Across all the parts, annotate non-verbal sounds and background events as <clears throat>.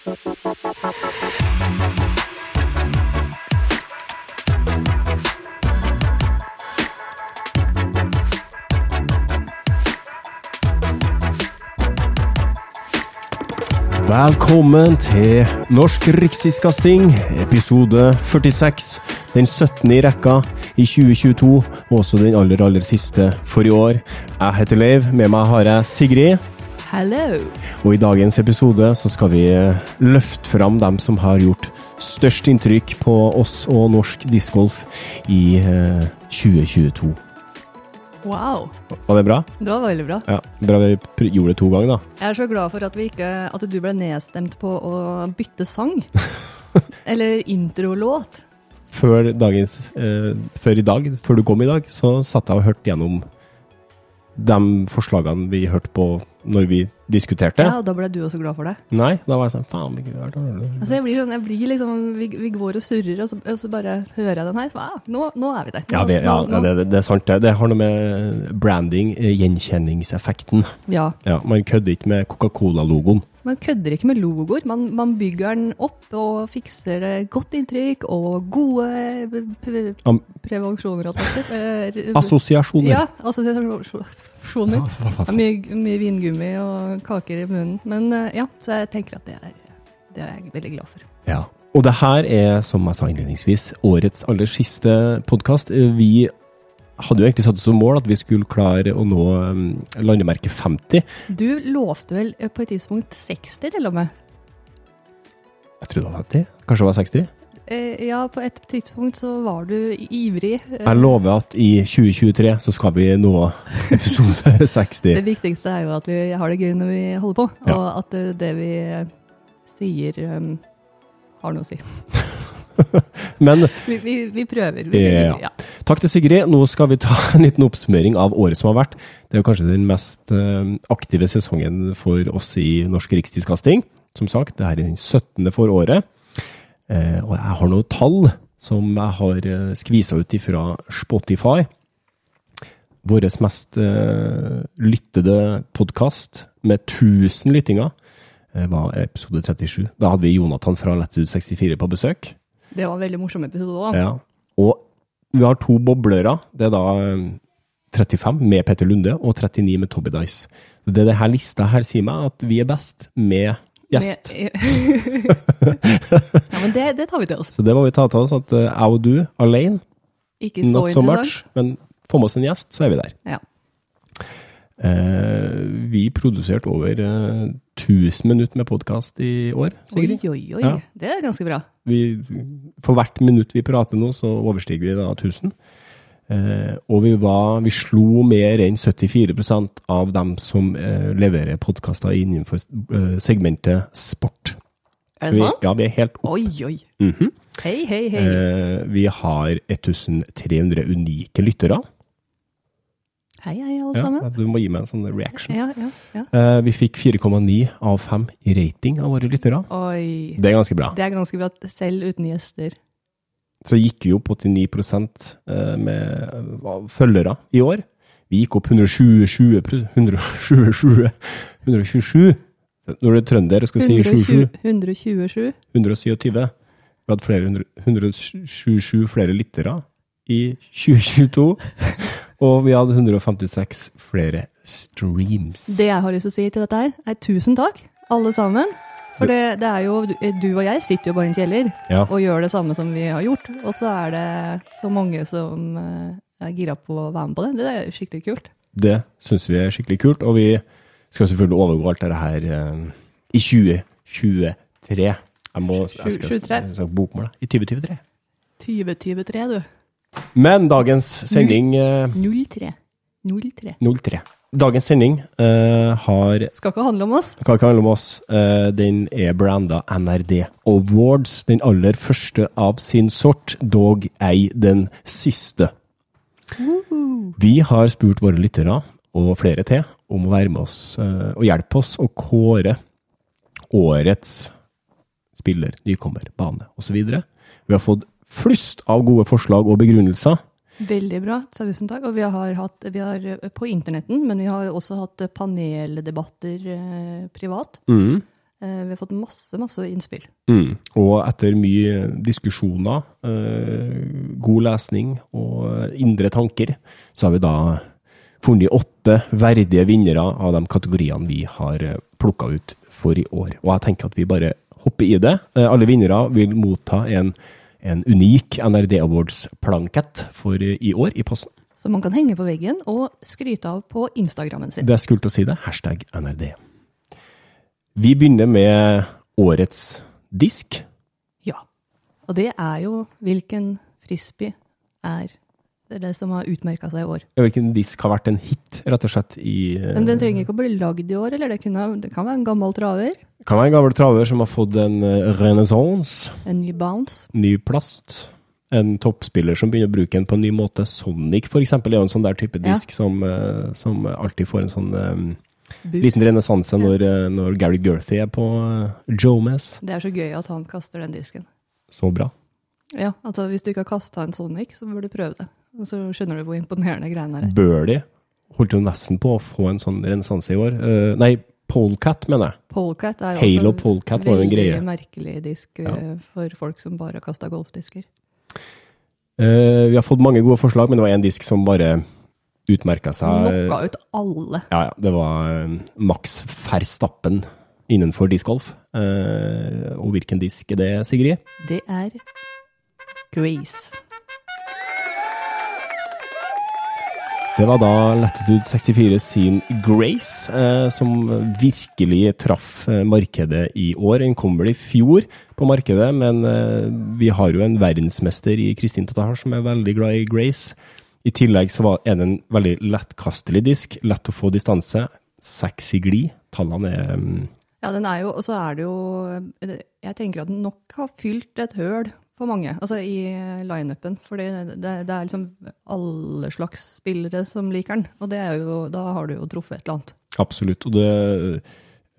Velkommen til Norsk Rikskringkasting, episode 46. Den 17. i rekka i 2022, og også den aller, aller siste for i år. Jeg heter Leiv, med meg har jeg Sigrid. Hello! Og i dagens episode så skal vi løfte fram dem som har gjort størst inntrykk på oss og norsk discgolf i eh, 2022. Wow, Var det bra? det var veldig bra. Ja, Bra vi gjorde det to ganger, da. Jeg er så glad for at, vi ikke, at du ble nedstemt på å bytte sang. <laughs> Eller introlåt. Før, dagens, eh, før i dag, før du kom i dag, så satt jeg og hørte gjennom de forslagene vi hørte på når vi diskuterte. Ja, og da ble du også glad for det. Nei, da var jeg sånn Faen, ikke det. Altså, jeg blir sånn, jeg blir liksom, vi, vi går og surrer, og så, og så bare hører jeg den her. Wow, nå, nå er vi der. Nå, Ja, det, ja, nå- ja det, det, det er sant. Det, det har noe med branding, eh, gjenkjenningseffekten. ja. Ja, Man kødder ikke med Coca-Cola-logoen. Man kødder ikke med logoer. Man, man bygger den opp og fikser eh, godt inntrykk og gode eh, pre- prevensjoner. Eh, Assosiasjoner. Ja, assosiasjoner. Er mye, mye vingummi og kaker i munnen. Men ja, så jeg tenker at det er, det er jeg veldig glad for. Ja. Og det her er, som jeg sa innledningsvis, årets aller siste podkast. Vi hadde jo egentlig satt oss som mål at vi skulle klare å nå um, landemerket 50. Du lovte vel eh, på et tidspunkt 60 til og med? Jeg tror det var 50. Kanskje det var 60? Eh, ja, på et tidspunkt så var du ivrig. Jeg lover at i 2023 så skal vi nå <laughs> episode 60. det viktigste er jo at vi har det gøy når vi holder på, Ja. og at det vi sier um, har noe å si. <laughs> <laughs> Men Vi, vi, vi prøver. Vi, Ja. ja. takk til Sigrid. Nå skal vi ta en liten oppsummering av året som har vært. Det er jo kanskje den mest eh, aktive sesongen for oss i Norsk Rikstidskasting. Som sagt, det er den 17. for året. Eh, og jeg har noen tall som jeg har uh, skvisa ut ifra Spotify. Vår mest eh, lyttede podkast med 1000 lyttinger eh, var episode 37. Da hadde vi Jonathan fra Lettud64 på besøk. Det var en veldig morsom episode òg. Ja. Og vi har to boblere. Det er da eh, 35 med Petter Lunde og 39 med Tobby Dice. Det det her lista her sier meg at vi er best med gjest. <laughs> ja, men det, det tar vi til oss. Så det må vi ta til oss, at eh, jeg og du alene, Ikke så not so much, men få med oss en gjest, så er vi der. Ja. Eh, vi produserte over eh, 1000 minutter med podkast i år, Sigrid. oi, oi. Ja. Det er ganske bra. Vi, for hvert minutt vi prater nå, så overstiger vi da 1000. Eh, og vi, var, vi slo mer enn 74% av dem som eh, leverer podkaster innenfor eh, segmentet sport. Er det sant? Ja, vi er helt opp. Oi, oi. Mhm. Hei, hei, hei. eh, vi har 1300 unike lyttere. Hei, hei, alle Ja, sammen. du må gi meg en sånn reaction. Ja, ja, ja. Uh, vi fikk 4,9 av 5 i rating av våre lyttere. Oi. Det er ganske bra. Det er ganske bra, selv uten gjester. så gikk vi opp 89 eh, med følgere i år. Vi gikk opp 120, 127, 127. Når du er trønder og skal si 27, 127. 127. Vi hadde flere, 127 flere lyttere i 2022. Og vi hadde 156 flere streams. Det jeg har lyst til å si til dette her, er tusen takk, alle sammen. For det, det er jo, du og jeg sitter jo bare i en kjeller Ja. og gjør det samme som vi har gjort. Og så er det så mange som eh, er gira på å være med på det. Det er skikkelig kult. Det syns vi er skikkelig kult, og vi skal selvfølgelig overgå alt dette her eh, i 2023. Jeg må jeg skal, 2023. jeg skal bokmål, da. I 2023. 2023, du. Men dagens sending eh, 03. 03. 03. Dagens sending eh, har Skal ikke handle om oss. Hva ikke handle om oss? Eh, den er branda NRD Awards. Den aller første av sin sort, dog ei den siste. Vi har spurt våre lyttere, og flere til, om å være med oss eh, og hjelpe oss å kåre årets spiller, nykommer, bane osv. Vi har fått flust av gode forslag og begrunnelser. Veldig bra, tusen takk. Og vi har hatt vi har, eh, på internetten, men vi har også hatt eh, paneldebatter eh, privat. Mm. Eh, vi har fått masse, masse innspill. Mm. Og etter mye diskusjoner, eh, god lesning og indre tanker, så har vi da funnet åtte verdige vinnere av de kategoriene vi har plukka ut for i år. Og jeg tenker at vi bare hopper i det. Alle vinnere vil motta en, en unik NRD Awards-plankett for i år i posten. Som man kan henge på veggen og skryte av på Instagrammen sin. Det er skult å si det. Hashtag NRD. Vi begynner med årets disk. Ja. Og det er jo hvilken frisbee er det, som har utmerka seg i år. Hvilken disk har vært en hit, rett og slett, i Men den trenger ikke å bli lagd i år, eller det, kunne, det kan være en gammel traver. Kan være en gammel traver som har fått en renessanse. renaissance. En ny bounce. Ny plast. En toppspiller som begynner å bruke den på en ny måte. Sonic, eksempel, er jo en sånn der type disk ja. som, uh, som, alltid får en sånn um, liten renessanse når, uh, når, Gary Gerthy er på uh, Jomes. Det er så gøy at han kaster den disken. Så bra. Ja, altså hvis du ikke har kasta en Sonic, så bør du prøve det. Og så skjønner du hvor imponerende greiene er. Bør de? Holdt jo nesten på å få en sånn renessanse i år. Uh, nei, Polecat, mener jeg. Polecat er Halo også Polecat var jo en greie. veldig merkelig disk ja. for folk som bare har kasta golfdisker. Uh, vi har fått mange gode forslag, men det var én disk som bare utmerka seg. Knocka ut alle. Ja, ja. Det var uh, Max Verstappen innenfor discgolf. Uh, og hvilken disk er det, Sigrid? Det er Grace. Det var da Latitude 64 sin Grace eh, som virkelig traff eh, markedet i år. Den kom vel i fjor på markedet, men eh, vi har jo en verdensmester i Kristin Tatar som er veldig glad i Grace. I tillegg så var, er det en veldig lettkastelig disk, lett å få distanse, sexy glid. Tallene er um... Ja, den er jo, og så er det jo Jeg tenker at den nok har fylt et høl for mange, altså i lineupen. For det, det, det, er liksom alle slags spillere som liker den. Og jo, da har du jo truffet et eller annet. Absolutt. Og det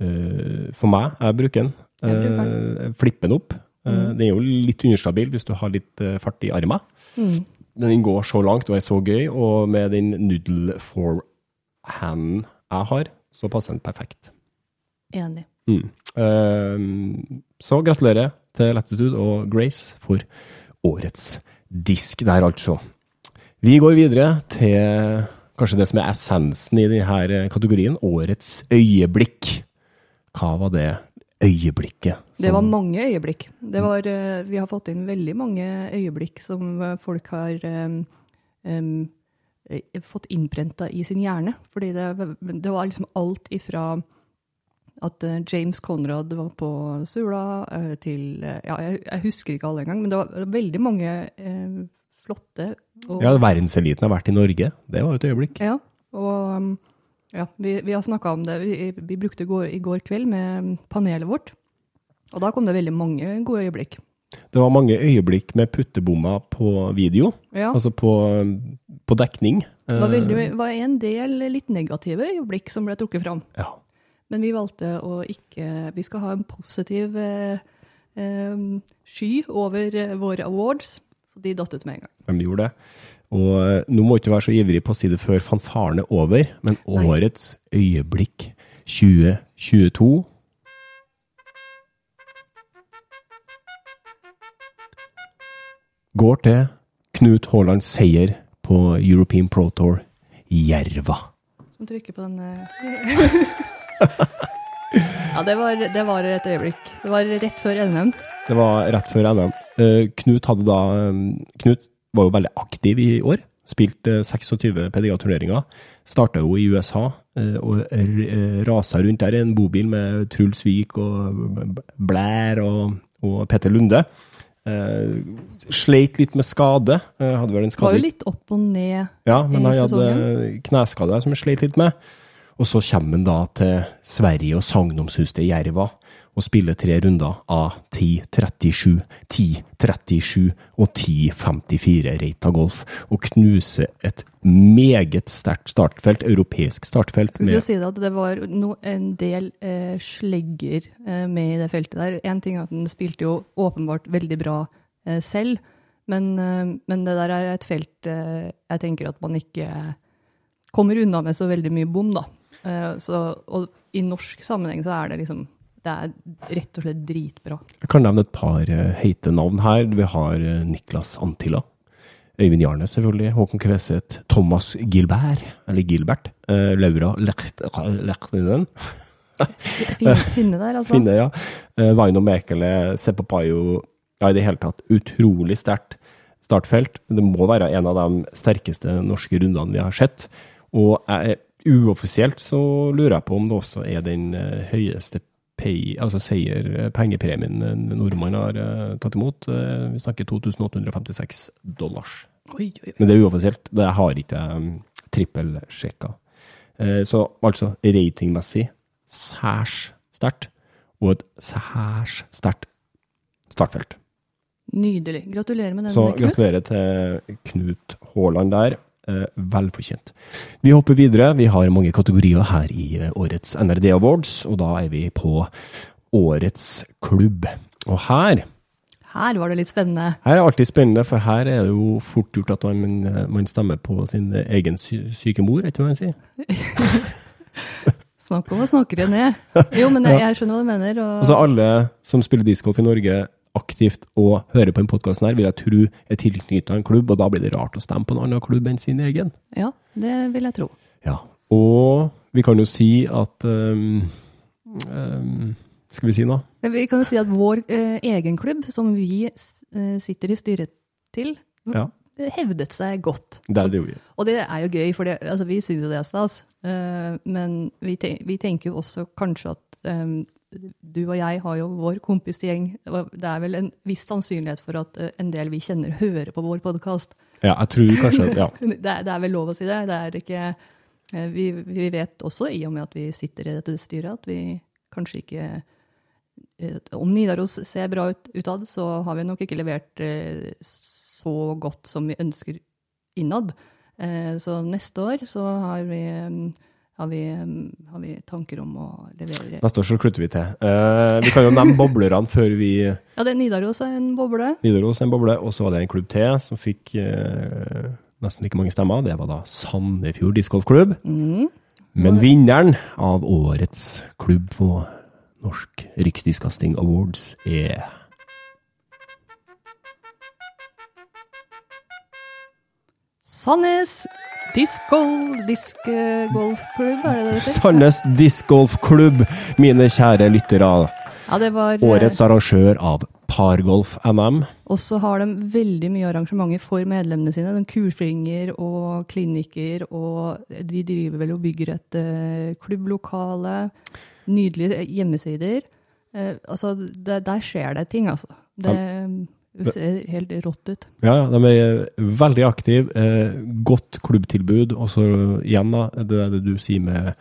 uh, For meg, jeg bruker den. Uh, flipper den opp. Mm. Den er jo litt understabil hvis du har litt fart i armen. Mm. Men den går så langt og er så gøy, og med den noodle forehanden jeg har, så passer den perfekt. Enig. Mm. så gratulerer til Latitude og Grace for årets disk der, altså. Vi går videre til kanskje det som er essensen i denne kategorien, årets øyeblikk. Hva var det øyeblikket? Som... Det var mange øyeblikk. Var, eh, vi har fått inn veldig mange øyeblikk som eh, folk har um, um, fått innprenta i sin hjerne. Fordi det, det var liksom alt ifra at uh, James Conrad var på Sula uh, til uh, Ja, jeg, jeg, husker ikke alle engang, men det var veldig mange flotte og, Ja, verdenseliten har vært i Norge. Det var jo et øyeblikk. Ja, og um, ja, vi, vi har snakka om det. Vi, vi brukte går, i går kveld med panelet vårt. Og da kom det veldig mange gode øyeblikk. Det var mange øyeblikk med puttebommer på video, ja. altså på, på dekning. Det var, veldig, var en del litt negative øyeblikk som ble trukket fram. Ja. Men vi valgte å ikke Vi skal ha en positiv eh, eh, sky over eh, våre awards, så de datt ut med en gang. De gjorde det. Og eh, nå må du ikke være så ivrig på å si det før fanfaren er over, men årets Nei. øyeblikk 2022 går til Knut Haalands seier på European Pro Tour Jerva. Som trykker på den <laughs> <laughs> ja, det var, det var, et øyeblikk. Det var rett før NM. Det var rett før NM. Uh, Knut hadde da um, Knut var jo veldig aktiv i år. Spilte uh, 26 PDA-turneringer. Starta jo i USA uh, og rasa rundt der i en bobil med Truls Vik og Blær og, og Petter Lunde. Sleit litt med skade. Hadde vel en skade. Var jo litt opp og ned ja, men han hadde kneskade som jeg sleit litt med. Og så kommer han da til Sverige og sagnomsuste Jerva og spiller tre runder av 10.37, 10.37 og 10.54 Reita Golf, og knuser et meget sterkt startfelt, europeisk startfelt. Skal vi si det at det var no, en del eh, slegger eh, med i det feltet der. En ting er at han spilte jo åpenbart veldig bra eh, selv, men, eh, men, det der er et felt eh, jeg tenker at man ikke kommer unna med så veldig mye bom, da. Eh, så, og i norsk sammenheng så er det liksom det er rett og slett dritbra. Jeg kan nevne et par eh, heite navn her. Vi har eh, Niklas Antilla. Øyvind Jarnes, selvfølgelig. Håkon Kveseth. Thomas Gilbert, eller Gilbert. Laura Lechtinen. <laughs> Finne der, altså. Finne, ja. Vaino Mekele, Sepapayo Ja, i det hele tatt utrolig sterkt startfelt. Det må være en av de sterkeste norske rundene vi har sett. Og jeg, uoffisielt så lurer jeg på om det også er den eh, høyeste pay, altså seier, eh, pengepremien en nordmann har eh, tatt imot. Eh, vi snakker 2856 dollars. Oi, oi, oi. Men det er uoffisielt. Det har ikke jeg um, trippelsjekka. Eh, så altså ratingmessig særs sterkt, og et særs sterkt startfelt. Nydelig. Gratulerer med den, Så gratulerer til Knut Haaland der. Eh, velfortjent. Vi hopper videre. Vi har mange kategorier her i eh, årets NRD Awards, og da er vi på årets klubb. Og her Her var det litt spennende. her er alltid spennende, for her er det jo fort gjort at man, eh, man stemmer på sin egen sy syke mor, er ikke hva man sier? <laughs> Snakk om å snakke det ned. Jo, men jeg, jeg skjønner hva du mener. Og, Altså alle som spiller discgolf i Norge aktivt og hører på denne podkasten vil jeg tro er tilknytta en klubb, og da blir det rart å stemme på en annen klubb enn sin egen. ja, det vil jeg tro. Ja. Og vi kan jo si at um, um, Skal vi si noe? Vi kan jo si at vår uh, egen klubb, som vi uh, sitter i styret til, Ja. hevdet seg godt. Det er det vi. Og det er jo gøy, for det, altså, vi syns jo det er stas. Uh, men vi, te vi tenker jo også kanskje at eh, du og jeg har jo vår kompisgjeng. Det er vel en viss sannsynlighet for at eh, en del vi kjenner, hører på vår podkast. Ja, jeg tror kanskje Ja. <laughs> Det, er- det er vel lov å si det. det er ikke, eh, vi, vi vet også, i og med at vi sitter i dette styret, at vi kanskje ikke eh, Om Nidaros ser bra ut utad, så har vi nok ikke levert så godt som vi ønsker innad. Så neste år så har vi, eh, har vi, har vi tanker om å levere Neste år så klutter vi til. Eh, vi kan jo nevne boblerne før vi Ja, det er Nidaros er en boble. Nidaros en boble, og så var det en klubb til som fikk eh, nesten like mange stemmer. Det var da Sandefjord discgolfklubb. Mm. Men vinneren av årets klubb på Norsk Riksdiskasting Awards er Sandnes Discgolf Discgolfklubb, er det det heter? Sandnes discgolfklubb, mine kjære lyttere. Ja, det var eh, Årets arrangør av Pargolf-NM. Og så har de veldig mye arrangementer for medlemmene sine. De kursringer og klinikker, og de driver vel og bygger et uh, klubblokale. Nydelige hjemmesider. Uh, altså, det, der skjer det ting, altså. Det, det ser helt rått ut. Ja, de er veldig aktive. Eh, godt klubbtilbud. Og så igjen, da, det er det du sier med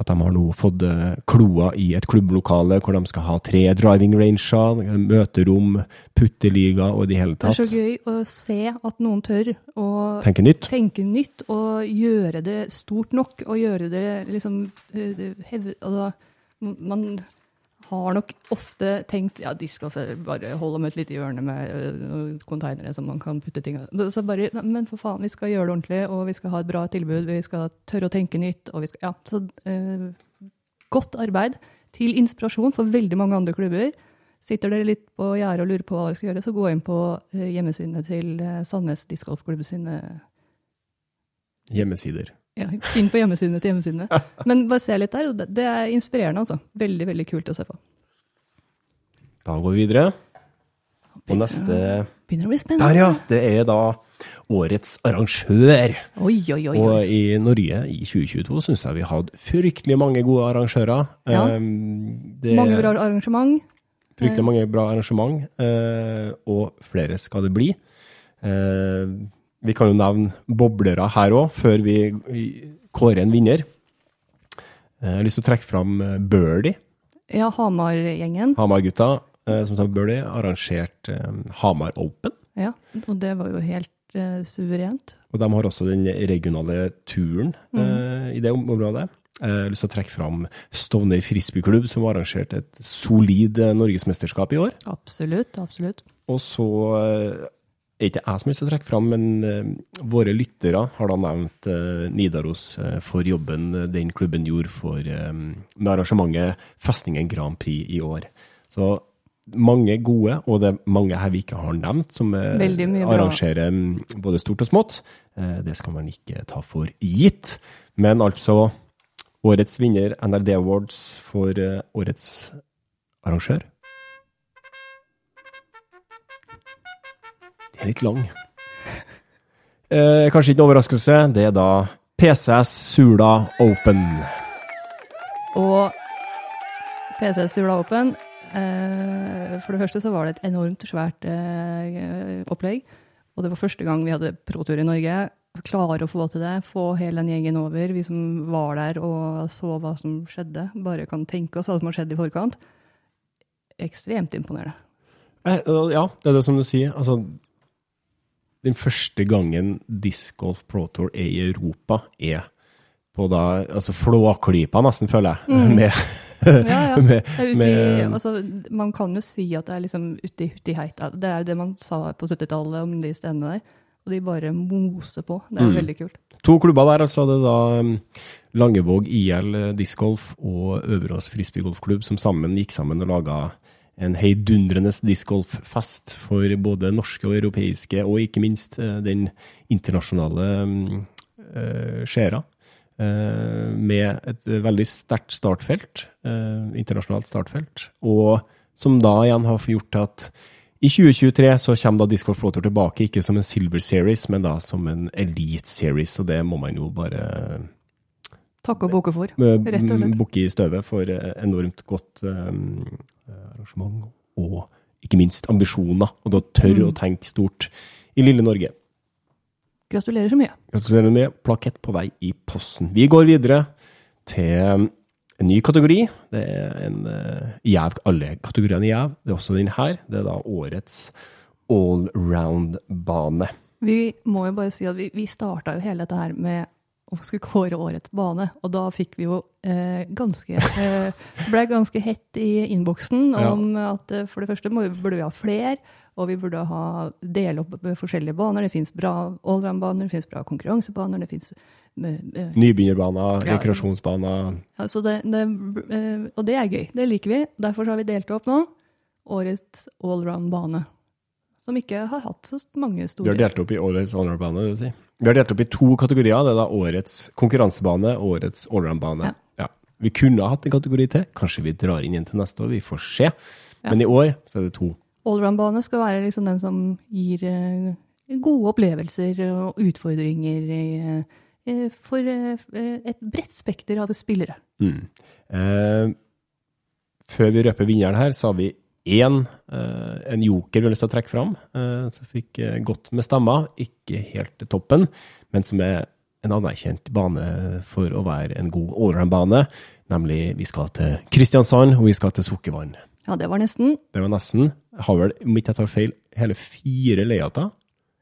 at de har nå fått eh, kloa i et klubblokale hvor de skal ha tre driving ranger, møterom, putteliga og i det hele tatt. Det er så gøy å se at noen tør å Tenke nytt. tenke nytt og gjøre det stort nok, og gjøre det liksom eh, hev- altså, Man har nok ofte tenkt ja, de skal bare holde med et lite hjørne med konteinere som man kan putte ting i. Så bare, Men for faen, vi skal gjøre det ordentlig, og vi skal ha et bra tilbud. Vi skal tørre å tenke nytt. og vi skal, ja, så eh, Godt arbeid til inspirasjon for veldig mange andre klubber. Sitter dere litt på gjerdet og lurer på hva dere skal gjøre, så gå inn på eh, hjemmesidene til Sandnes discgolfklubb sine Hjemmesider. Ja, inn på hjemmesidene til hjemmesidene. <laughs> Men bare se litt der. det- er inspirerende, altså. Veldig, veldig kult å se på. Da går vi videre. Og neste Begynner å bli spennende. Der, ja! Det er da årets arrangør. Oi, oi, oi. Og i Norge i 2022 syns jeg vi hadde fryktelig mange gode arrangører. Ja. Um, det Mange bra arrangement. Fryktelig mange bra arrangement, eh, og flere skal det bli. Vi kan jo nevne boblere her òg, før vi kårer en vinner. Eh, Jeg har lyst til å trekke fram eh, Birdie, Ja, Hamar-gjengen. Hamar-gutta, eh, som tar Birdie, arrangert eh, Hamar Open. Ja, og det var jo helt uh, suverent. Og de har også den regionale turen eh, i det området. Jeg har lyst til å trekke fram Stovner frisbeeklubb, som har arrangert et solid norgesmesterskap i år. Absolutt, absolutt. Og så er ikke jeg som har lyst til å trekke fram, men uh, våre lyttere har da nevnt uh, Nidaros uh, for jobben den klubben gjorde for, med arrangementet Festningen Grand Prix i år. Så mange gode, og det er mange her vi ikke har nevnt, som eh, bra. arrangerer mm, både stort og smått. Det skal man ikke ta for gitt. Men altså, årets vinner, NRD Awards for årets arrangør. Litt lang. Eh, kanskje ikke en overraskelse, det er da PCS Sula Open. Og PCS Sula Open eh, For det første så var det et enormt svært eh, opplegg. Og det var første gang vi hadde protur i Norge. Klare å få til det, få hele den gjengen over. Vi som var der og så hva som skjedde, bare kan tenke oss hva som har skjedd i forkant. Ekstremt imponerende. Eh, ja, det er det som du sier. Altså, den første gangen Disc Golf Pro Tour er i Europa, er på da altså Flåklypa, nesten, føler jeg. <laughs> Med, Ja, ja. <laughs> med, i, med altså, man kan jo si at det er liksom ute i Hutiheita. Det er jo det man sa på 70-tallet om de stedene der. Og de bare moser på. Det er Mm. veldig kult. To klubber der, altså det er da um, Langevåg IL discgolf og Øverås frisbeegolfklubb som sammen gikk sammen og laga en heidundrende discgolffest for både norske og europeiske, og ikke minst eh, den internasjonale uh, seere. eh, med et veldig sterkt startfelt, uh, internasjonalt startfelt, og som da igjen har gjort at i 2023 så kommer da Disc Golf tilbake, ikke som en Silver Series, men da som en Elite Series, og det må man jo bare Takke og boke for. eh, Rett og slett. bukke i støvet for enormt godt eh, arrangement, og ikke minst ambisjoner, og da tør Mm. å tenke stort i lille Norge. Gratulerer så mye. Gratulerer med plakett på vei i posten. Vi går videre til en ny kategori. Det er en uh, jæv, alle kategoriene i jæv. Det er også den her. Det er da årets allround-bane. Vi må jo bare si at vi, vi starta jo hele dette her med å skulle kåre årets bane, og da fikk vi jo eh, ganske eh, ble ganske hett i innboksen Ja. om at eh, for det første vi- burde vi ha flere, og vi burde ha dele opp eh, forskjellige baner. Det fins bra allround-baner, det fins bra konkurransebaner, det fins eh, Nybegynnerbaner, Ja. rekreasjonsbaner. Ja, så det, det, og det er gøy. Det liker vi. Derfor har vi delt opp nå. Årets allround-bane. Som ikke har hatt så mange store Du har delt opp i årets allround-bane, vil du si. Vi har delt opp i to kategorier. Det er da årets konkurransebane og årets allround-bane. Ja. Ja. Vi kunne ha hatt en kategori til. Kanskje vi drar inn en til neste år. Vi får se. Men i år så er det to. Allround-bane skal være liksom den som gir eh, gode opplevelser og utfordringer i, eh, for eh, et bredt spekter av spillere. Mm. Eh, før vi røper vinneren her, så har vi én, eh, en joker vi har lyst til å trekke fram, eh, som fikk eh, godt med stemmer. Ikke helt til toppen, men som er en anerkjent bane for å være en god allround-bane. Nemlig vi skal til Kristiansand, og vi skal til Sukkervann. Ja, det var nesten. Det var nesten. Har vel, om ikke jeg tar feil, hele fire layouter.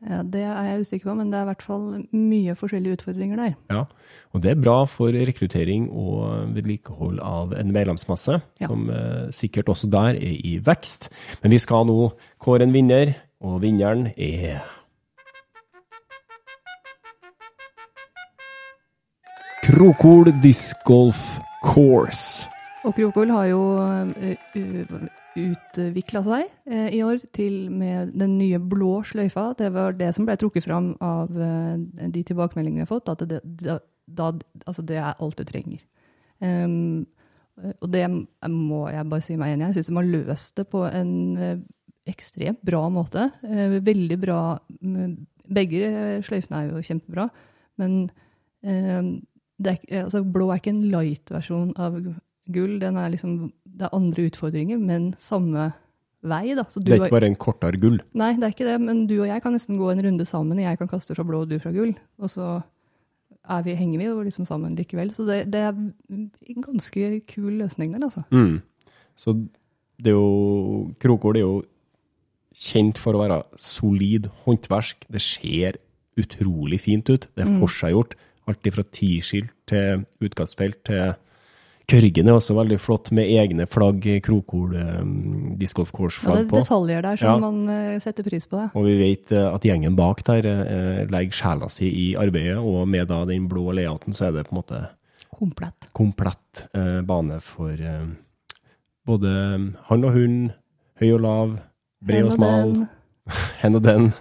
Ja, det er jeg usikker på, men det er i hvert fall mye forskjellige utfordringer der. Ja, og det er bra for rekruttering og vedlikehold av en medlemsmasse, Ja. som eh, sikkert også der er i vekst. Men vi skal nå kåre en vinner, og vinneren er Krokol Disc Golf Course. Og Krokol har jo utvikla seg eh, i år til med den nye blå sløyfa. Det var det som ble trukket fram av eh, de tilbakemeldingene vi har fått, at det, da, altså det er alt du trenger. Um, og det må jeg bare si meg enig i. Jeg syns de har løst det på en eh, ekstremt bra måte. Veldig bra mm, Begge sløyfene er jo kjempebra, men um, er, altså, blå er ikke en light-versjon av gull. Den er liksom, det er andre utfordringer, men samme vei. Da. Så du Det er ikke bare en kortere gull. Nei, det er ikke det, men du og jeg kan nesten gå en runde sammen. Jeg kan kaste fra blå og du fra gull. Og så er vi, henger vi jo liksom sammen likevel. Så det, det er en ganske kul løsning der, altså. Mm. Så det er jo Krokol er jo kjent for å være solid håndverk. Det ser utrolig fint ut. Det er Mm. forseggjort. Alt fra tiskilt til utkastfelt til Kørgen er også veldig flott, med egne flagg, Krokol eh, disc golf Ja, det er detaljer der som Ja. man eh, setter pris på. Det. Og vi vet eh, at gjengen bak der eh, legger sjela si i arbeidet, og med da den blå layouten så er det på en måte Komplett. komplett eh, bane for eh, både han og hun, høy og lav, bred og smal, <laughs> hen og den,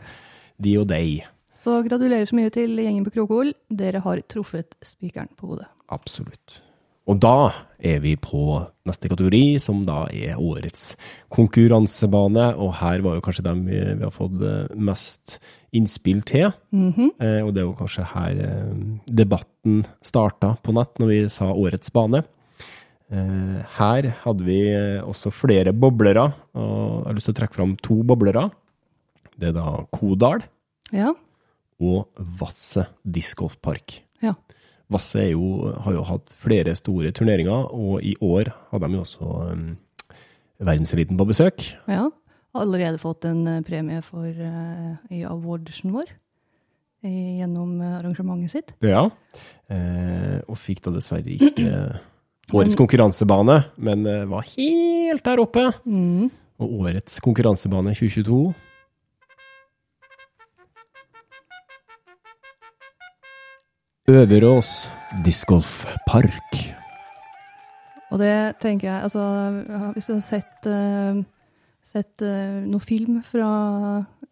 de og dei. Så gratulerer så mye til gjengen på Krokol. Dere har truffet spikeren på hodet. Absolutt. Og da er vi på neste kategori, som da er årets konkurransebane. Og her var jo kanskje dem vi, vi har fått eh, mest innspill til. Mhm. eh, og det var kanskje her eh, debatten starta på nett, når vi sa årets bane. Eh, her hadde vi eh, også flere boblere, og jeg har lyst til å trekke fram to boblere. Det er da Kodal Ja. og Vasset discgolfpark. ja. Vasse er jo, har jo hatt flere store turneringer, og i år hadde de jo også um, verdenseliten på besøk. ja. Allerede fått en eh, premie for, uh, i awardsen vår gjennom eh, arrangementet sitt. Ja. Eh, og fikk da dessverre <clears throat> ikke årets konkurransebane, men var helt der oppe. Mm. Og årets konkurransebane 2022 Øverås discgolfpark. Og det tenker jeg altså, Hvis du har sett, uh, sett uh, noe film fra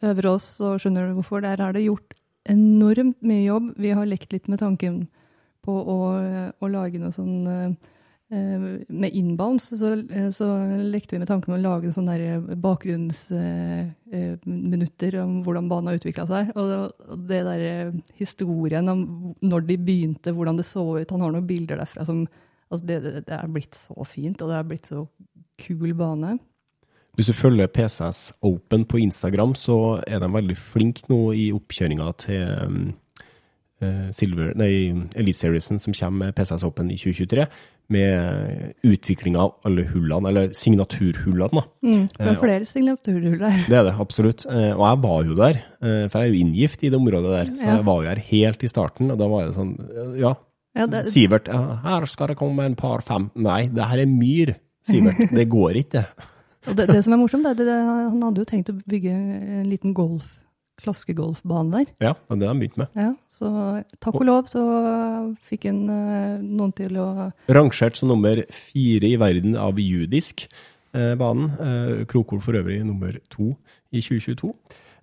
Øverås, så skjønner du hvorfor. Der er det gjort enormt mye jobb. Vi har lekt litt med tanken på å, å lage noe sånn eh, eh, Med inbounds så, eh, så lekte vi med tanken om å lage sånne der bakgrunnsminutter om hvordan banen har utvikla seg. Og, det der eh, historien om når de begynte, hvordan det så ut. Han har noen bilder derfra som Altså det, det, er blitt så fint, og det er blitt så kul bane. Hvis du følger PCS Open på Instagram, så er de veldig flinke nå i oppkjøringa til eh, Silver, nei, Elite Seriesen som kommer med PCS Open i 2023, med utviklinga av alle hullene, eller signaturhullene. da. Mm, det Eh, er flere signaturhull der. Det er det, absolutt. Eh, Og jeg var jo der, eh, for jeg er jo inngift i det området der. Så jeg var jo her helt i starten, og da var det sånn Ja, Ja, det, Sivert, her skal det komme en par fem. Nei, det her er myr, Sivert. <laughs> Det går ikke. og det, det som er morsomt, er at han hadde jo tenkt å bygge en liten golf, klaskegolfbane der. Ja, det har han de begynte med. Ja, så takk og lov så fikk en, eh, noen til å Rangert som nummer fire i verden av judisk eh, banen. Eh, Krokol for øvrig nummer to i 2022.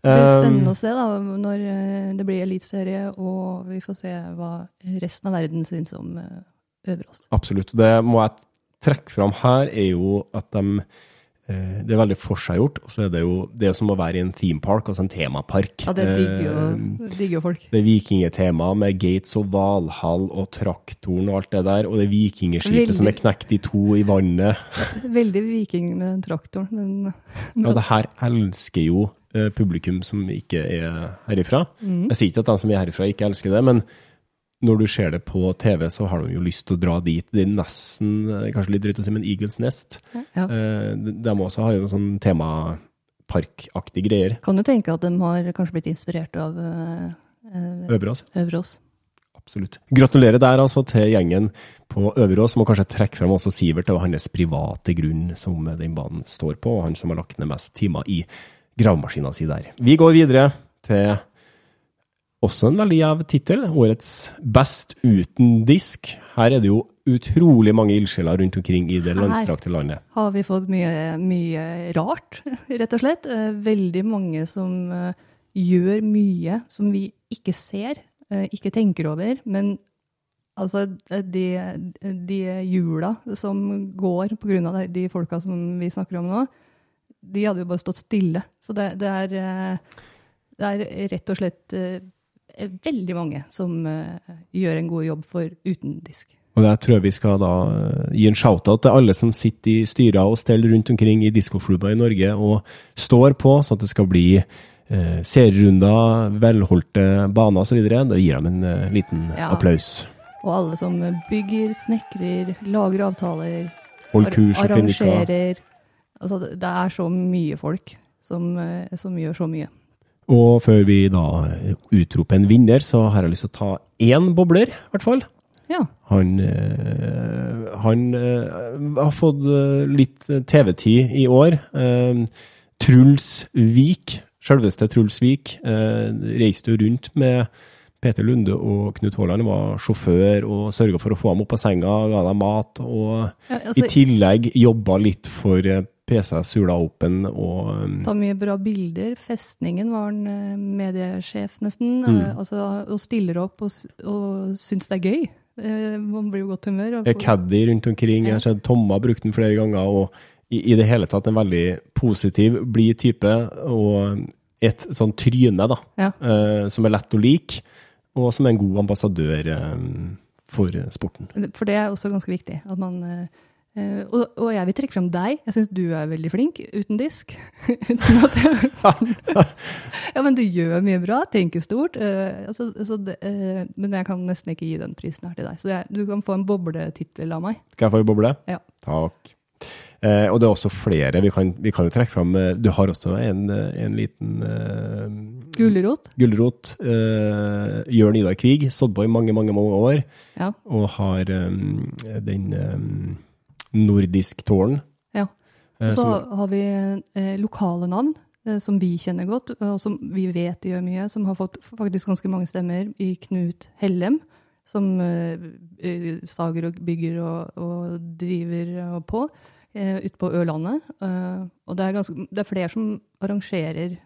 Det blir Eh, spennende å se da, når eh, det blir eliteserie, og vi får se hva resten av verden syns om over Øverås. Absolutt. Det må jeg trekke fram her, er jo at de Det er veldig forseggjort. Og så er det jo det er som å være i en theme park, altså en temapark. Ja, det digger jo, Eh, folk. Det er vikingetema med Gates og Valhall og traktoren og alt det der. Og det vikingskipet Veldig. som er knekt i to i vannet. <laughs> Veldig viking med den traktoren. Den, Ja, det her elsker jo eh, publikum som ikke er herifra. Mm. Jeg sier ikke at de som er herifra ikke elsker det, men når du ser det på TV, så har de jo lyst til å dra dit. Det er nesten, eh, kanskje litt drøyt å si, men Eagles Nest. ja. Eh, de de også har jo sånn temaparkaktige greier. Kan du tenke at de har kanskje blitt inspirert av eh, eh, Øverås. Øverås. Absolutt. Gratulerer der altså til gjengen på Øverås. Må kanskje trekke frem også Sivert og hans private grunn som den banen står på, og han som har lagt ned mest timer i gravemaskina si der. Vi går videre til også en veldig gjev tittel. Årets Best uten disk. Her er det jo utrolig mange ildsjeler rundt omkring i det Her. landstrakte landet. Har vi fått mye, mye rart, <laughs> rett og slett. Eh, Veldig mange som eh, gjør mye som vi ikke ser, eh, ikke tenker over. Men altså, de, de hjula som går av de- folka som vi snakker om nå, de hadde jo bare stått stille. Så det, det, er, det er rett og slett veldig mange som eh, gjør en god jobb for uten disk. Og jeg tror vi skal da eh, gi en shout-out til alle som sitter i styrer og steller rundt omkring i diskoklubber i Norge og står på, sånn at det skal bli eh, serierunder, velholdte baner osv. Da gir dem en eh, liten Ja. applaus. Og alle som bygger, snekrer, lager avtaler, kurs arrangerer. Altså, det det er så mye folk som, eh, som gjør så mye. Og før vi da utroper en vinner, så har jeg lyst til å ta én bobler, i hvert fall. Ja. Han, eh, han eh, har fått eh, litt TV-tid i år. Truls Vik, selveste Truls Vik, reiste jo rundt med Peter Lunde og Knut Haaland. Var sjåfør og sørga for å få ham opp av senga, ga dem mat. Og Ja, altså- i tillegg jobba litt for PC Sula Open og um, Ta mye bra bilder. Festningen var han eh, mediesjef, nesten. Mm. Eh, altså, og stiller opp og, og syns det er gøy. Eh, man blir jo godt humør. og får- caddy rundt omkring. Jeg har sett Tomma brukt den flere ganger. og i, i det hele tatt en veldig positiv, blid type. Og et sånn tryne, da, Ja. som er lett å like, og som er en god ambassadør for sporten. For det er også ganske viktig. At man, eh, og, og jeg vil trekke frem deg. Jeg syns du er veldig flink uten disk. <laughs> uten at jeg, ja, men du gjør mye bra, tenker stort. Uh, altså, altså, det, uh, men jeg kan nesten ikke gi den prisen her til deg. Så jeg, du kan få en bobletittel av meg. Skal jeg få en boble? Ja. Takk. Og det er også flere. Vi kan, vi kan jo trekke fram Du har også en, en liten uh, Gulrot. gulrot. Jørn Idar Kvig, sådd på i mange, mange mange år, Ja. og har um, den eh, nordisk tårn. ja. eh, Og så har vi eh, lokale navn eh, som vi kjenner godt, og som vi vet gjør mye, som har fått faktisk ganske mange stemmer i Knut Hellem, som sager og bygger og, og driver på ute på Ørlandet. Og det er, ganske, det er flere som arrangerer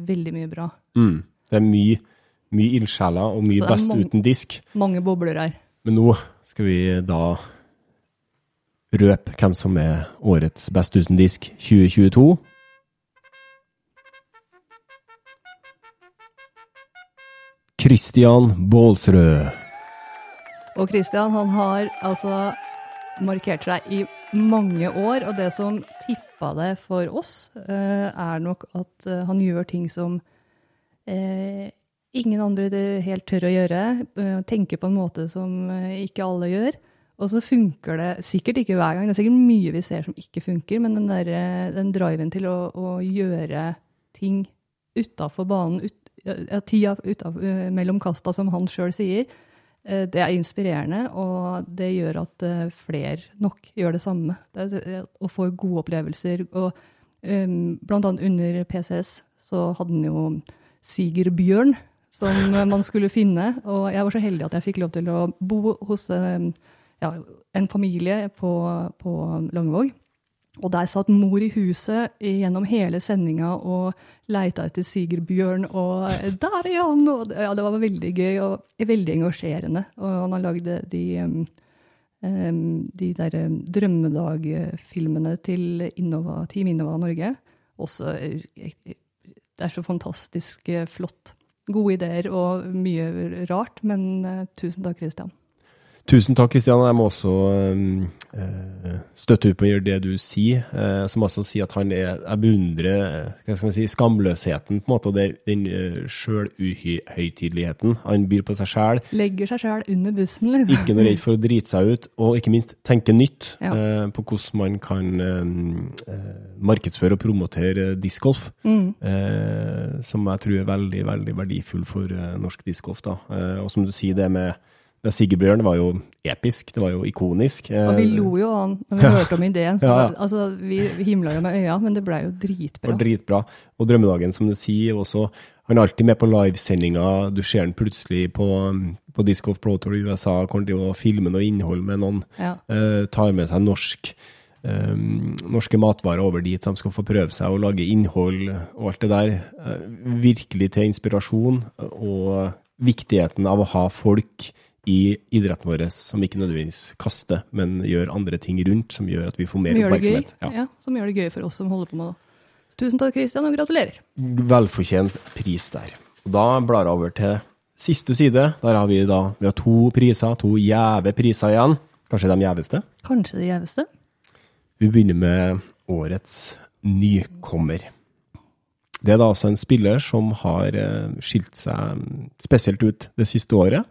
veldig mye bra. mm, det er mye, mye ildsjeler og mye best mange- uten disk. Mange bobler her. Men nå skal vi da røpe hvem som er årets Best uten disk 2022. Christian Baalsrød. Og Christian han har altså markert seg i mange år, og det som tippa det for oss, eh, er nok at eh, han gjør ting som eh, ingen andre helt tør å gjøre. tenker på en måte som ikke alle gjør. Og så funker det sikkert ikke hver gang. Det er sikkert mye vi ser som ikke funker, men den, der, eh, den driven til å, å gjøre ting utafor banen, ut, ja, tida utenfor, eh, mellom kasta, som han sjøl sier, eh, det er inspirerende, og det gjør at flere nok gjør det samme. Det og får gode opplevelser. Og um, blant annet under PCS så hadde han jo Sigerbjørn, som eh, man skulle finne. Og jeg var så heldig at jeg fikk lov til å bo hos eh, ja, en familie på, på Langevåg. Og der satt mor i huset gjennom hele sendinga og leita etter Sigerbjørn, og der er han! Og ja, det var veldig gøy og veldig engasjerende. Og han har lagd de, um, um, de der drømmedag-filmene til Innova, Team Innova Norge. Også eh, Det er så fantastisk eh, flott. Gode ideer og mye rart, men eh, tusen takk, Christian. Tusen takk, Kristian. Jeg må også eh, støtte ut på det du sier. Eh, som også sier at han er Jeg beundrer eh, si, skamløsheten, på en måte, og det, den uh, sjøluhøytideligheten. Han byr på seg sjæl. Legger seg sjæl under bussen, liksom. Ikke noe redd for å drite seg ut, og ikke minst tenke nytt Ja. eh, på hvordan man kan eh, eh, markedsføre og promotere eh, discgolf. Mm. Eh, som jeg tror er veldig, veldig verdifull for eh, norsk discgolf. da. Eh, og som du sier, det med det Sigerbjørn var jo episk, det var jo ikonisk. Og vi Eh, lo jo av han når vi <laughs> hørte om ideen. Så, Ja, ja. Altså, vi, himla jo med øya, men det blei jo Det dritbra. var dritbra. Og Drømmedagen, som du sier, også Han er alltid med på livesendinga. Du ser han plutselig på, på Disc Golf Pro Tour i USA, kommer til å filme noe innhold med noen. Ja. Uh, tar med seg norsk, eh, norske matvarer over dit, så de skal få prøve seg å lage innhold og alt det der. Uh, virkelig til inspirasjon, og viktigheten av å ha folk i idretten vår som ikke nødvendigvis kaster, men gjør andre ting rundt, som gjør at vi får mer oppmerksomhet. Ja. Ja, som gjør det gøy for oss som holder på med det. Tusen takk, Kristian, og gratulerer. velfortjent pris der. Og da blar jeg over til siste side. Der har vi da vi har to priser, to gjeve priser igjen. Kanskje de gjeveste. Kanskje de gjeveste? Vi begynner med årets nykommer. Det er da altså en spiller som har eh, skilt seg spesielt ut det siste året.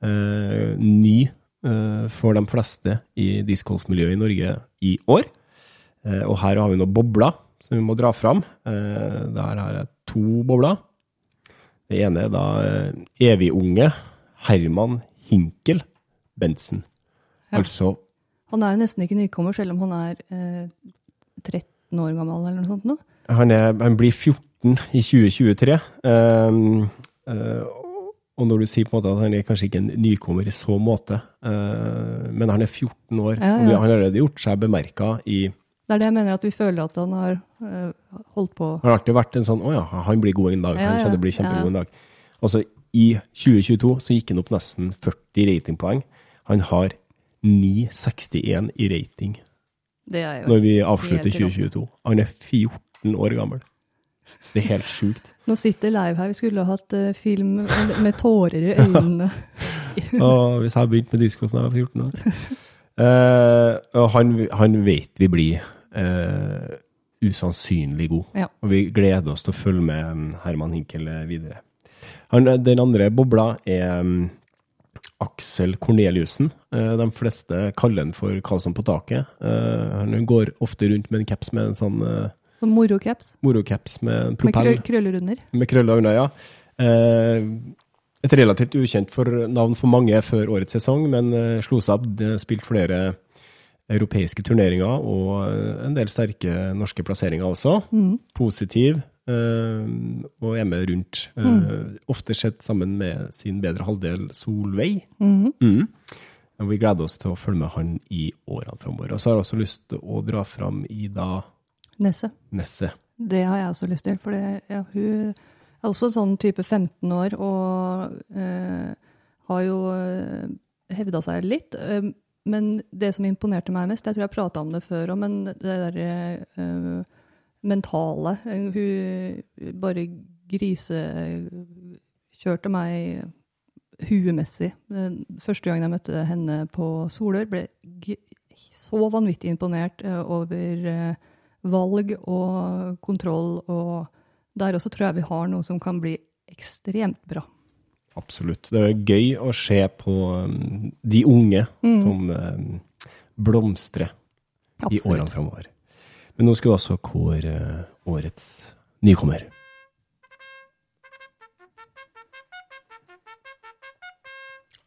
Eh, ny eh, for de fleste i discgolfmiljøet i Norge i år. Eh, og her har vi noen bobler som vi må dra fram. Eh, der har jeg to bobler. Det ene er da eh, evigunge Herman Hinkel Bentzen. Ja. Altså Han er jo nesten ikke nykommer, selv om han er eh, 13 år gammel eller noe sånt nå. Han, er, han blir 14 i 2023. ehm, eh, og når du sier på en måte at han er kanskje ikke en nykommer i så måte, uh, men han er 14 år, Ja, og han har allerede gjort seg bemerka i Det er det jeg mener, at vi føler at han har uh, holdt på Han har alltid vært en sånn Å ja, han blir god en dag. Ja, Han ja, kommer til å bli ja. kjempegod en dag. Altså, i 2022 så gikk han opp nesten 40 ratingpoeng. Han har 9,61 i rating når vi avslutter 2022. Han er 14 år gammel. Det er helt sjukt. Nå sitter Leiv her, vi skulle ha hatt eh, film med, tårer i øynene. Og hvis jeg hadde begynt med discgolf da jeg var 14 år uh, Og han, han vet vi blir uh, usannsynlig god. Ja. Og vi gleder oss til å følge med um, Herman Hinkel eh, videre. Han, den andre bobla er um, Aksel Korneliussen. De fleste kaller han for Karlsson på taket. Han går ofte rundt med en caps med en sånn uh, Sånn morocaps morocaps med propell. med propell. krøller under. Med krøller under, ja. Eh, et relativt ukjent for navn for mange før årets sesong, men eh, slo seg opp. Spilt flere europeiske turneringer og eh, en del sterke norske plasseringer også. Mm. Positiv eh, og er med rundt. Mm. Ofte sett sammen med sin bedre halvdel Solveig. Mm. Mm. Vi gleder oss til å følge med han i årene framover. Og så har jeg også lyst til å dra fram Ida Nesset. Nesse. Det har jeg også lyst til, for det, ja, hun er også sånn type 15 år og eh, har jo uh, hevda seg litt. eh, men det som imponerte meg mest, jeg tror jeg prata om det før òg, men det derre eh, mentale eh, Hun bare grisekjørte meg huemessig. Første gangen jeg møtte henne på Solør, ble g så vanvittig imponert eh, over eh, valg og kontroll. Og der også tror jeg vi har noe som kan bli ekstremt bra. Absolutt. Det er gøy å se på um, de unge som blomstrer blomstrer i årene framover. Men nå skal vi også kåre uh, årets nykommer.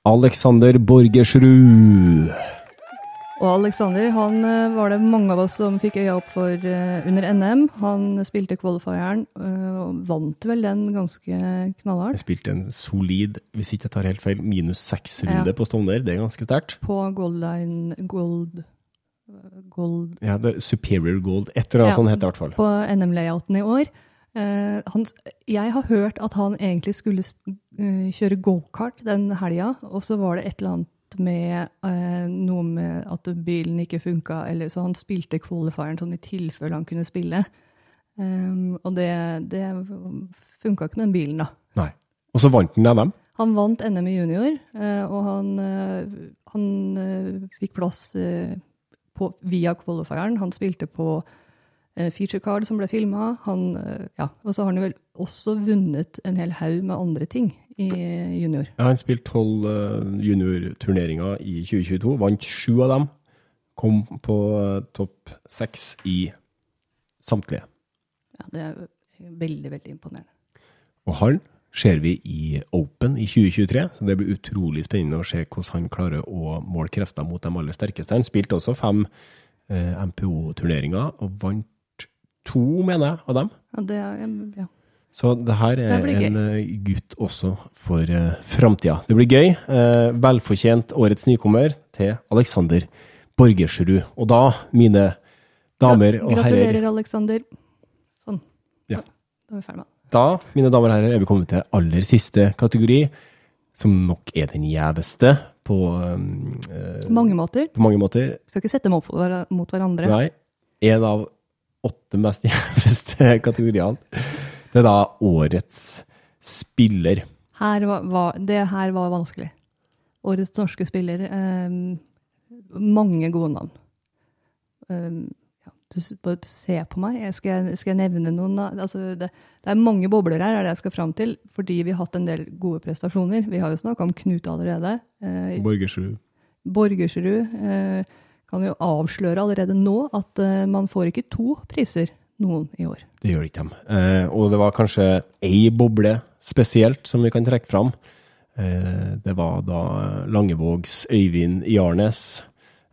Alexander Borgersrud. Og Alexander han eh, var det mange av oss som fikk øya opp for eh, under NM. Han spilte qualifieren eh, og vant vel den ganske Jeg knallhardt spilte en solid, hvis ikke jeg tar helt feil, minus seks-runde Ja. på Stovner. Det er ganske sterkt. på Gold Line Gold, gold Ja, det er Superior Gold. Et eller annet Ja. sånt heter det i hvert fall. på NM-layouten i år. Uh, han, jeg har hørt at han egentlig skulle eh, kjøre gokart den helga, og så var det et eller annet med eh, noe med at bilen ikke funka, eller så han spilte qualifieren sånn i tilfelle han kunne spille. Um, og det, det funka ikke med den bilen, da. Nei. Og så vant han NM. Han vant NM i junior, eh, og han, eh, han eh, fikk plass eh, på, via qualifieren. Han spilte på eh, feature card som ble filma. Ja, og så har han vel også vunnet en hel haug med andre ting i junior. Ja, han spilte tolv juniorturneringer i 2022, vant sju av dem. Kom på eh, topp seks i samtlige. Ja, det er veldig, veldig imponerende. Og han ser vi i Open i 2023, så det blir utrolig spennende å se hvordan han klarer å måle krefter mot de aller sterkeste. Han spilte også fem eh, MPO-turneringer, og vant to, mener jeg, av dem. Ja, det er, ja. Så det her er det en eh, gutt også for uh, framtida. Det blir gøy. Uh, velfortjent årets nykommer til Alexander Borgersrud. Og da, mine damer og herrer Gratulerer, Aleksander. Sånn. Ja. Da er vi ferdig med det. Da, mine damer og herrer, er vi kommet til aller siste kategori, som nok er den gjeveste på, um, eh, På mange måter. på mange måter. Skal ikke sette dem opp hver- mot hverandre. Nei, en av åtte mest <laughs> gjeveste kategoriene. Det er da årets spiller. Her var, var, det her var vanskelig. Årets norske spiller. Eh, mange gode navn. Ehm, ja, du bare se på meg. Jeg skal, jeg- skal jeg nevne noen? Altså, det, det er mange bobler her, er det jeg skal fram til, fordi vi har hatt en del gode prestasjoner. Vi har jo snakka om Knut allerede. Eh, Borgersrud. Borgersrud eh, kan jo avsløre allerede nå at eh, man får ikke to priser noen i år. Det gjør ikke de. Eh, og det var kanskje ei boble spesielt som vi kan trekke fram. Eh, det var da Langevågs Øyvind Jarnes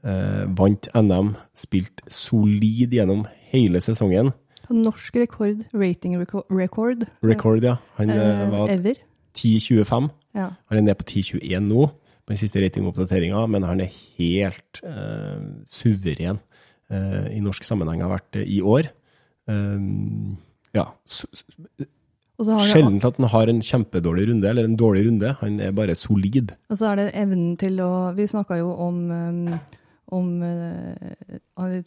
eh, vant NM, spilt solid gjennom hele sesongen. Norsk rekord, rating rekord. record, Record, ja. Han eh, eh, var ever. 10.25. Ja. Han er nede på 10.21 nå, på den siste ratingoppdateringa, men han er helt uh, suveren uh, i norsk sammenheng har vært det i år. Ja, Sjelden at han har en kjempedårlig runde, eller en dårlig runde. Han er bare solid. og så er det evnen til å Vi snakka jo om, um, om uh,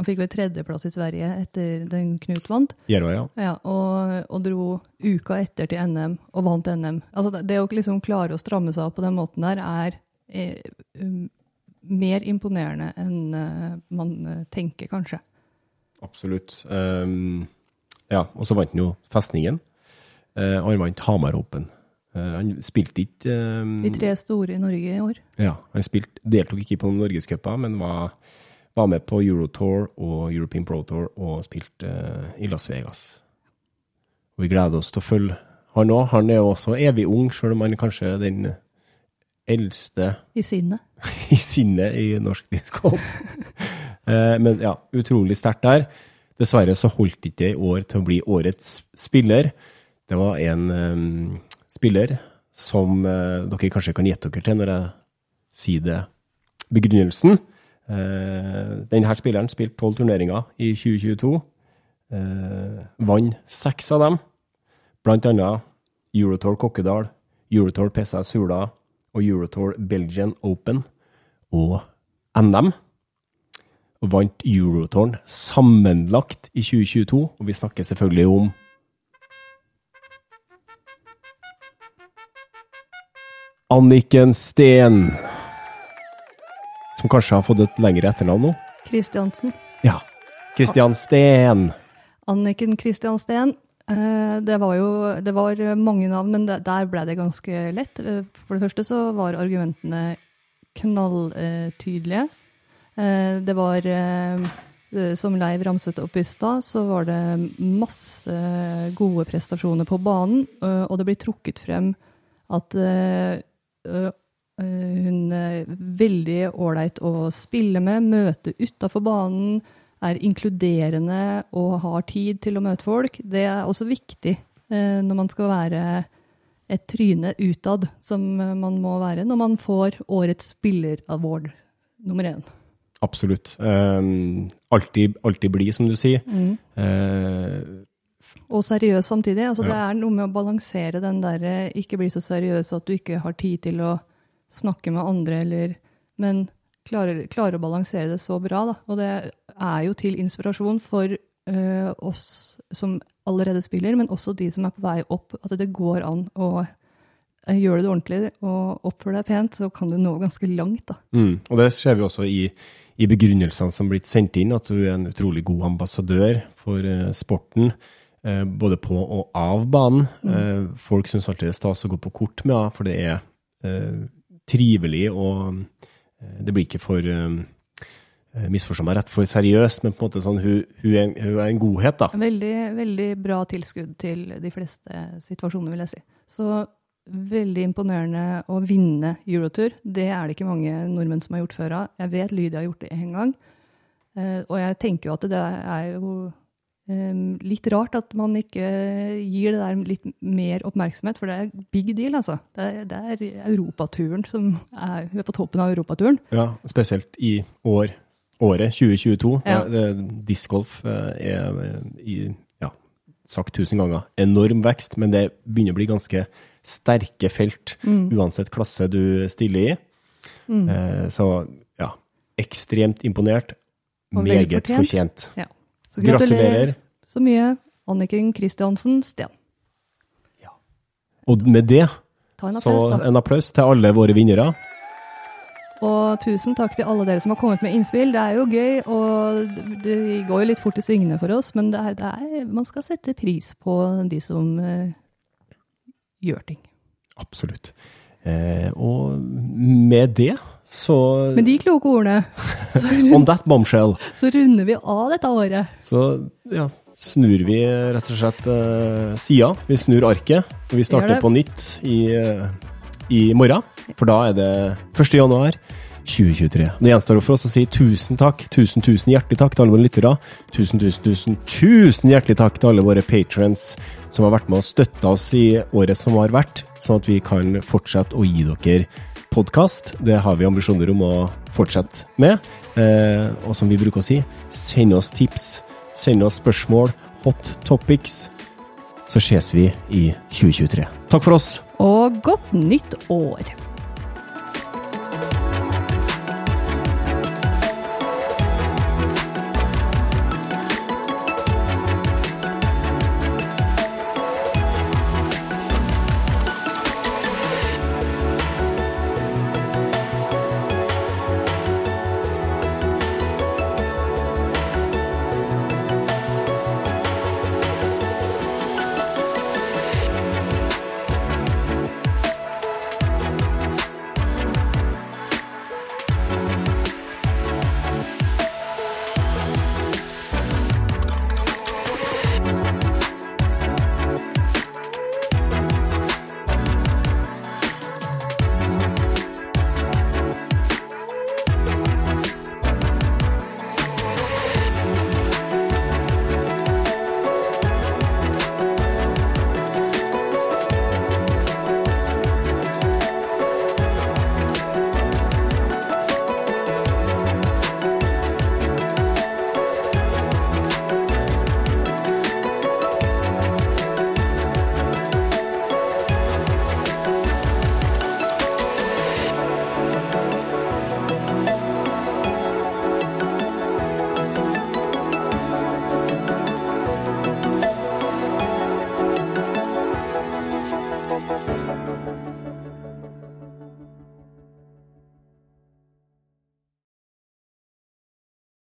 han, fikk vel tredjeplass i Sverige etter den Knut vant. Jerva, ja. Ja, og, og dro uka etter til NM og vant NM. Altså det, å liksom klare å stramme seg opp på den måten der er er um, mer imponerende enn uh, man eh, tenker, kanskje. Absolutt. Um, ja, og så vant han jo Festningen. Uh, og han vant Hamar Open. Eh, han spilte ikke um, De tre store i Norge i år. Ja, han spilt, deltok ikke på noen norgescuper, men var, var med på Eurotour og European Pro Tour og spilte eh, i Las Vegas. Og vi gleder oss til å følge han òg. Han er jo også evig ung, sjøl om han kanskje er den eldste I sinnet. <laughs> i sinnet i norsk disko. <laughs> Eh, Men ja, utrolig sterkt der. Dessverre så holdt ikke det i år til å bli årets spiller. Det var en um, spiller som uh, dere kanskje kan gjette dere til når jeg sier det. Begrunnelsen. Eh, denne spilleren spilte tolv turneringer i 2022. Eh, vant seks av dem, blant annet Eurotour Kokkedal, Eurotour PSA Sula og Eurotour Belgian Open og NM. Vant Eurotouren sammenlagt i 2022, og vi snakker selvfølgelig om Anniken Steen. Som kanskje har fått et lengre etternavn nå? Kristiansen. Ja. Kristian Steen. Anniken Kristian Steen. Det var jo det var mange navn, men der ble det ganske lett. Eh, For det første så var argumentene knalltydelige. Eh, Det var, eh, eh, som Leiv ramset opp i stad, så var det masse gode prestasjoner på banen, eh, og det blir trukket frem at eh, eh, hun er veldig ålreit å spille med, møte utafor banen, er inkluderende og har tid til å møte folk. Det er også viktig eh, når man skal være et tryne utad, som eh, man må være når man får årets spiller-award nummer én. Absolutt. Um, alltid, alltid blid, som du sier. Eh, Og seriøs samtidig. Altså, Det er noe med å balansere den derre ikke bli så seriøs at du ikke har tid til å snakke med andre, eller Men klarer, klarer å balansere det så bra, da. Og det er jo til inspirasjon for uh, oss som allerede spiller, men også de som er på vei opp, at det går an å gjør gjøre det ordentlig og oppføre deg pent, så kan du nå ganske langt, da. Mm. Og det ser vi også i, i begrunnelsene som blitt sendt inn, at du er en utrolig god ambassadør for eh, sporten. eh, både på og av banen. Eh, folk syns alltid det er stas å gå på kort med henne, for det er eh, trivelig og eh, det blir ikke for eh, eh, Misforstå meg rett, for seriøst, men på en måte sånn, hun, hun, er, hun er en godhet, da. Veldig, veldig bra tilskudd til de fleste situasjoner, vil jeg si. Så veldig imponerende å vinne Eurotour. Det er det ikke mange nordmenn som har gjort før av. Jeg vet Lydia har gjort det én gang. Og jeg tenker jo at det er jo litt rart at man ikke gir det der litt mer oppmerksomhet, for det er big deal, altså. Det er, det er europaturen som er er på toppen av europaturen. Ja, spesielt i år, året 2022. Ja. Ja. Discgolf eh, er eh, i, ja, sagt tusen ganger, enorm vekst, men det begynner å bli ganske sterke felt, Mm. uansett klasse du stiller i. Eh, så ja, ekstremt imponert. Og Meget fortjent. fortjent. Ja. Så gratulerer Gratulerer. så mye, Anniken Kristiansen Steen. Og med det, en applaus, så en applaus til alle våre vinnere. Og tusen takk til alle dere som har kommet med innspill. Det er jo gøy, og det går jo litt fort i svingene for oss, men det er, det er, man skal sette pris på de som uh, gjør ting. Absolutt. Eh, og med det, så Med de kloke ordene <laughs> On that bombshell. så runder vi av dette året. Så ja, snur vi rett og slett eh, sida. Vi snur arket, og vi starter på nytt i eh, i morgen, for da er det 1. januar 2023. Det gjenstår for oss å si tusen takk, tusen, tusen hjertelig takk til alle våre lyttere. Tusen, tusen, tusen, tusen hjertelig takk til alle våre patrons som har vært med og støtta oss i året som har vært, sånn at vi kan fortsette å gi dere podkast. Det har vi ambisjoner om å fortsette med. Eh, og som vi bruker å si, send oss tips, send oss spørsmål, hot topics. Så ses vi i 2023. Takk for oss. Og godt nytt år.